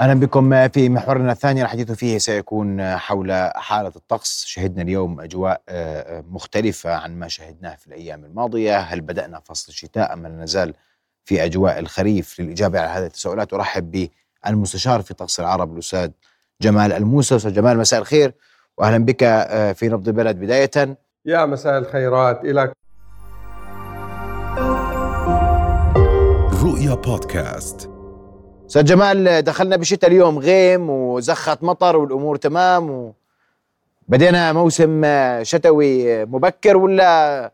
أهلا بكم في محورنا الثاني الحديث فيه سيكون حول حالة الطقس، شهدنا اليوم أجواء آه، مختلفة عن ما شهدناه في الأيام الماضية، هل بدأنا فصل الشتاء أم لا نزال في أجواء الخريف؟ للإجابة على هذه التساؤلات أرحب بالمستشار في طقس العرب الأستاذ جمال الموسى، أستاذ جمال مساء الخير واهلا بك آه، في نبض البلد. بداية. يا مساء الخيرات لك رؤيا بودكاست. أستاذ جمال دخلنا بشتاء اليوم غيم وزخت مطر والأمور تمام و بدينا موسم شتوي مبكر ولا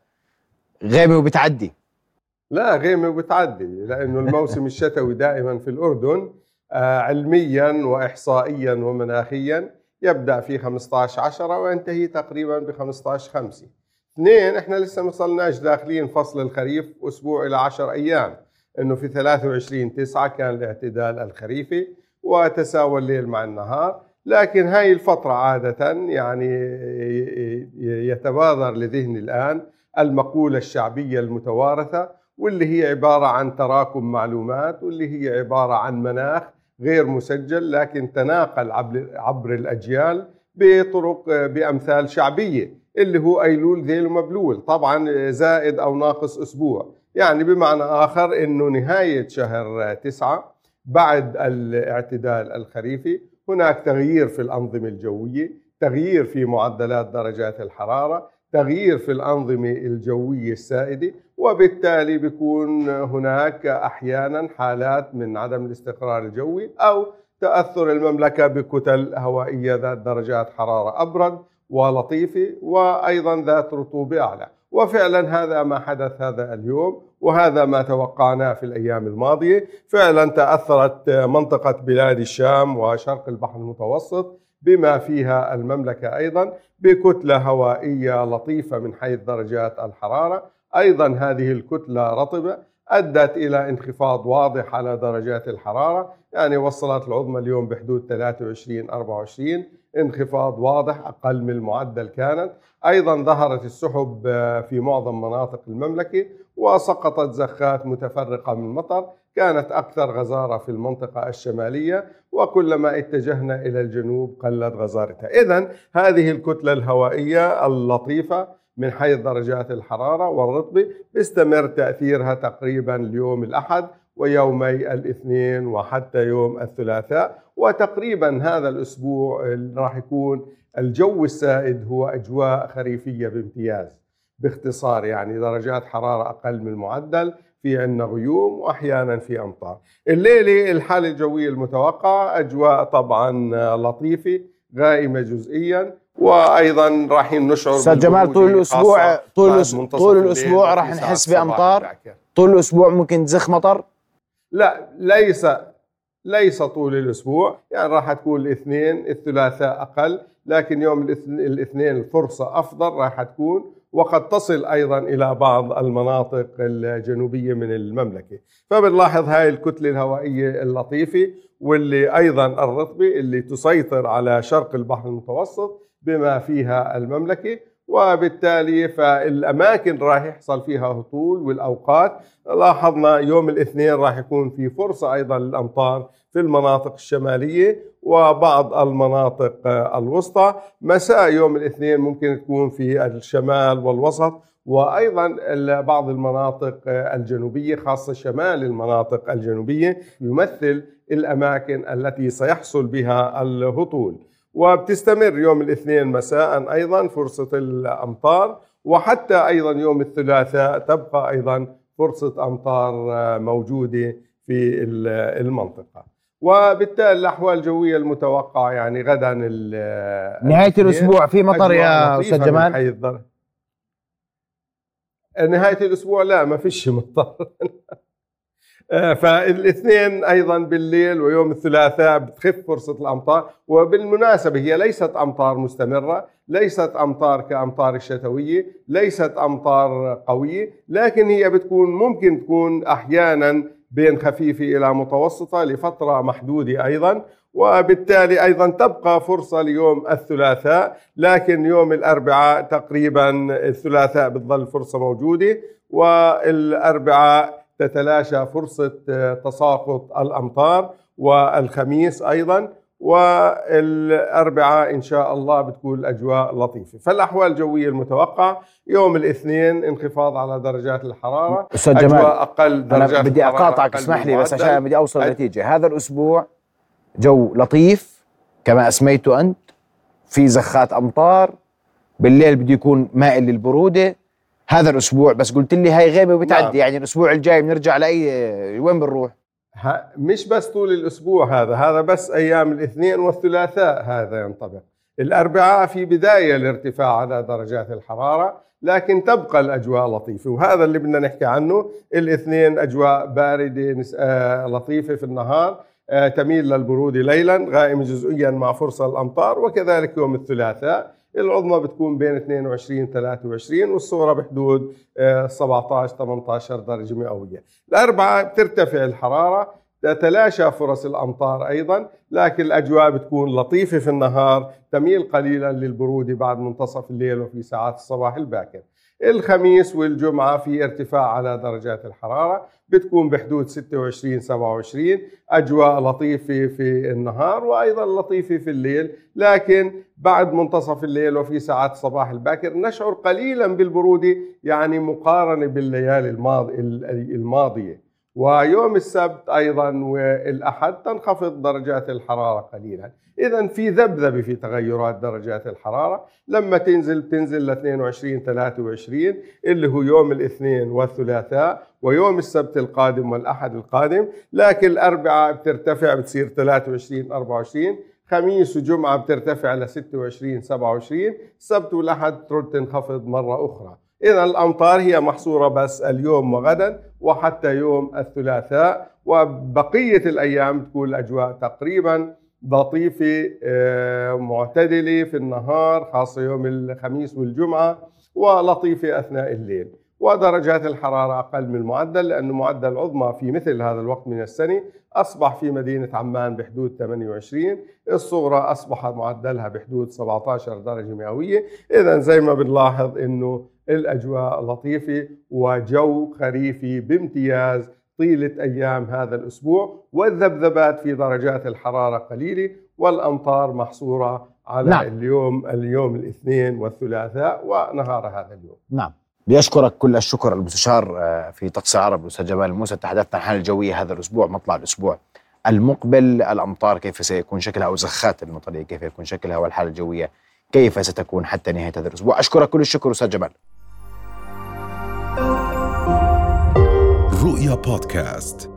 غيمه وبتعدي؟ لا غيمه وبتعدي لأنه الموسم الشتوي دائما في الأردن آه، علميا واحصائيا ومناخيا يبدأ في 15 10 وينتهي تقريبا ب 15 5 اثنين إحنا لسه ما وصلناش داخلين فصل الخريف أسبوع إلى 10 أيام إنه في 23 9 كان الاعتدال الخريفي وتساوى الليل مع النهار. لكن هاي الفترة عادة يعني يتبادر لذهني الآن المقولة الشعبية المتوارثة واللي هي عبارة عن تراكم معلومات واللي هي عبارة عن مناخ غير مسجل لكن تناقل عبر الأجيال بطرق بأمثال شعبية اللي هو أيلول ذيل ومبلول طبعا زائد أو ناقص أسبوع. يعني بمعنى آخر أنه نهاية شهر تسعة بعد الاعتدال الخريفي هناك تغيير في الأنظمة الجوية تغيير في معدلات درجات الحرارة تغيير في الأنظمة الجوية السائدة وبالتالي بيكون هناك أحيانا حالات من عدم الاستقرار الجوي أو تأثر المملكة بكتل هوائية ذات درجات حرارة أبرد ولطيفة وأيضا ذات رطوبة أعلى. وفعلا هذا ما حدث هذا اليوم وهذا ما توقعناه في الأيام الماضية، فعلا تأثرت منطقة بلاد الشام وشرق البحر المتوسط بما فيها المملكة أيضا بكتلة هوائية لطيفة من حيث درجات الحرارة، أيضا هذه الكتلة رطبة أدت إلى انخفاض واضح على درجات الحرارة، يعني وصلت العظمى اليوم بحدود 23 24 انخفاض واضح أقل من المعدل كانت. أيضا ظهرت السحب آه، في معظم مناطق المملكة وسقطت زخات متفرقة من المطر كانت أكثر غزارة في المنطقة الشمالية وكلما اتجهنا إلى الجنوب قلت غزارتها. اذا هذه الكتلة الهوائية اللطيفة من حيث درجات الحرارة والرطبه بيستمر تأثيرها تقريبا اليوم الأحد. ويومي الاثنين وحتى يوم الثلاثاء. وتقريبا هذا الأسبوع راح يكون الجو السائد هو أجواء خريفية بامتياز باختصار يعني درجات حرارة أقل من المعدل في عندنا غيوم واحيانا في أمطار. الليلة الحالة الجوية المتوقعة أجواء طبعا لطيفة غائمة جزئيا وأيضا راح نشعر أستاذ جمال طول الأسبوع طول طول الأسبوع راح نحس بأمطار. طول الأسبوع ممكن تزخ مطر؟ لا ليس ليس طول الأسبوع يعني راح تكون الاثنين الثلاثاء أقل لكن يوم الاثنين الفرصة أفضل راح تكون وقد تصل أيضا إلى بعض المناطق الجنوبية من المملكة. فبنلاحظ هاي الكتلة الهوائية اللطيفة واللي أيضا الرطبه اللي تسيطر على شرق البحر المتوسط بما فيها المملكة. وبالتالي فالأماكن راح يحصل فيها هطول والأوقات. لاحظنا يوم الاثنين راح يكون في فرصة أيضا للأمطار في المناطق الشمالية وبعض المناطق الوسطى. مساء يوم الاثنين ممكن تكون في الشمال والوسط وأيضا بعض المناطق الجنوبية خاصة شمال المناطق الجنوبية يمثل الأماكن التي سيحصل بها الهطول. وبتستمر يوم الاثنين مساء أيضا فرصة الأمطار وحتى أيضا يوم الثلاثاء تبقى أيضا فرصة أمطار موجودة في المنطقة. وبالتالي الأحوال الجوية المتوقعة يعني غدا نهاية الأسبوع. في مطر يا أستاذ جمال؟ نهاية الأسبوع لا ما فيش مطر. فالاثنين أيضا بالليل ويوم الثلاثاء بتخف فرصة الأمطار وبالمناسبة هي ليست أمطار مستمرة ليست أمطار كأمطار الشتوية ليست أمطار قوية لكن هي بتكون ممكن تكون أحيانا بين خفيفة إلى متوسطة لفترة محدودة أيضا وبالتالي أيضا تبقى فرصة ليوم الثلاثاء لكن يوم الأربعاء تقريبا الثلاثاء بتظل فرصة موجودة والأربعاء تتلاشى فرصة آه، تساقط الأمطار والخميس أيضا والأربعاء إن شاء الله بتكون الأجواء لطيفة، فالأحوال الجوية المتوقعة يوم الاثنين انخفاض على درجات الحرارة. أستاذ جمال اجواء أقل درجات أنا بدي الحرارة أقل اسمح لي بس. عشان بدي أوصل أج- لنتيجه هذا الأسبوع جو لطيف كما اسميته أنت في زخات أمطار بالليل بده يكون مائل للبرودة هذا الأسبوع بس قلت لي هاي غيبة وبتعدي نعم. يعني الأسبوع الجاي بنرجع لأي وين بنروح؟ مش بس طول الأسبوع هذا هذا بس أيام الاثنين والثلاثاء هذا ينطبق. الأربعاء في بداية الارتفاع على درجات الحرارة لكن تبقى الأجواء لطيفة وهذا اللي بدنا نحكي عنه الاثنين أجواء باردة آه، لطيفة في النهار آه، تميل للبرودة ليلا غائمه جزئيا مع فرصة الأمطار وكذلك يوم الثلاثاء. العظمى بتكون بين 22 23 والصغرى بحدود آه، 17 18 درجة مئوية. الأربعة بترتفع الحرارة تتلاشى فرص الأمطار أيضا لكن الأجواء بتكون لطيفة في النهار تميل قليلا للبرودة بعد منتصف الليل وفي ساعات الصباح الباكر. الخميس والجمعة في ارتفاع على درجات الحرارة بتكون بحدود 26 27 أجواء لطيفة في النهار وأيضا لطيفة في الليل. لكن بعد منتصف الليل وفي ساعات الصباح الباكر نشعر قليلا بالبرودة يعني مقارنة بالليالي الماضي الماضية. ويوم السبت أيضا والأحد تنخفض درجات الحرارة قليلا، اذا في ذبذبة في تغيرات درجات الحرارة، لما تنزل بتنزل ل 22 23 اللي هو يوم الاثنين والثلاثاء ويوم السبت القادم والأحد القادم، لكن الأربعاء بترتفع بتصير 23 24 خميس وجمعة بترتفع ل 26 27 السبت والأحد ترد تنخفض مرة أخرى. إذا الأمطار هي محصورة بس اليوم وغدا وحتى يوم الثلاثاء وبقية الأيام تكون الأجواء تقريبا لطيفة آه، معتدلة في النهار خاصة يوم الخميس والجمعة ولطيفة أثناء الليل. ودرجات الحرارة أقل من المعدل لأن معدل العظمى في مثل هذا الوقت من السنة. أصبح في مدينة عمان بحدود 28 الصغرى أصبح معدلها بحدود 17 درجة مئوية. إذا زي ما بنلاحظ أنه الأجواء لطيفة وجو خريفي بامتياز طيلة أيام هذا الأسبوع والذبذبات في درجات الحرارة قليلة والأمطار محصورة على نعم. اليوم اليوم الاثنين والثلاثاء ونهار هذا اليوم. نعم. بدي اشكرك كل الشكر المستشار آه، في طقس العرب الاستاذ جمال موسى. تحدثنا عن الحاله الجوية هذا الأسبوع مطلع الأسبوع المقبل. الأمطار كيف سيكون شكلها؟ أو زخات المطريه كيف يكون شكلها؟ والحالة الجوية كيف ستكون حتى نهاية هذا الأسبوع. أشكرك كل الشكر أستاذ جمال. رؤيا بودكاست.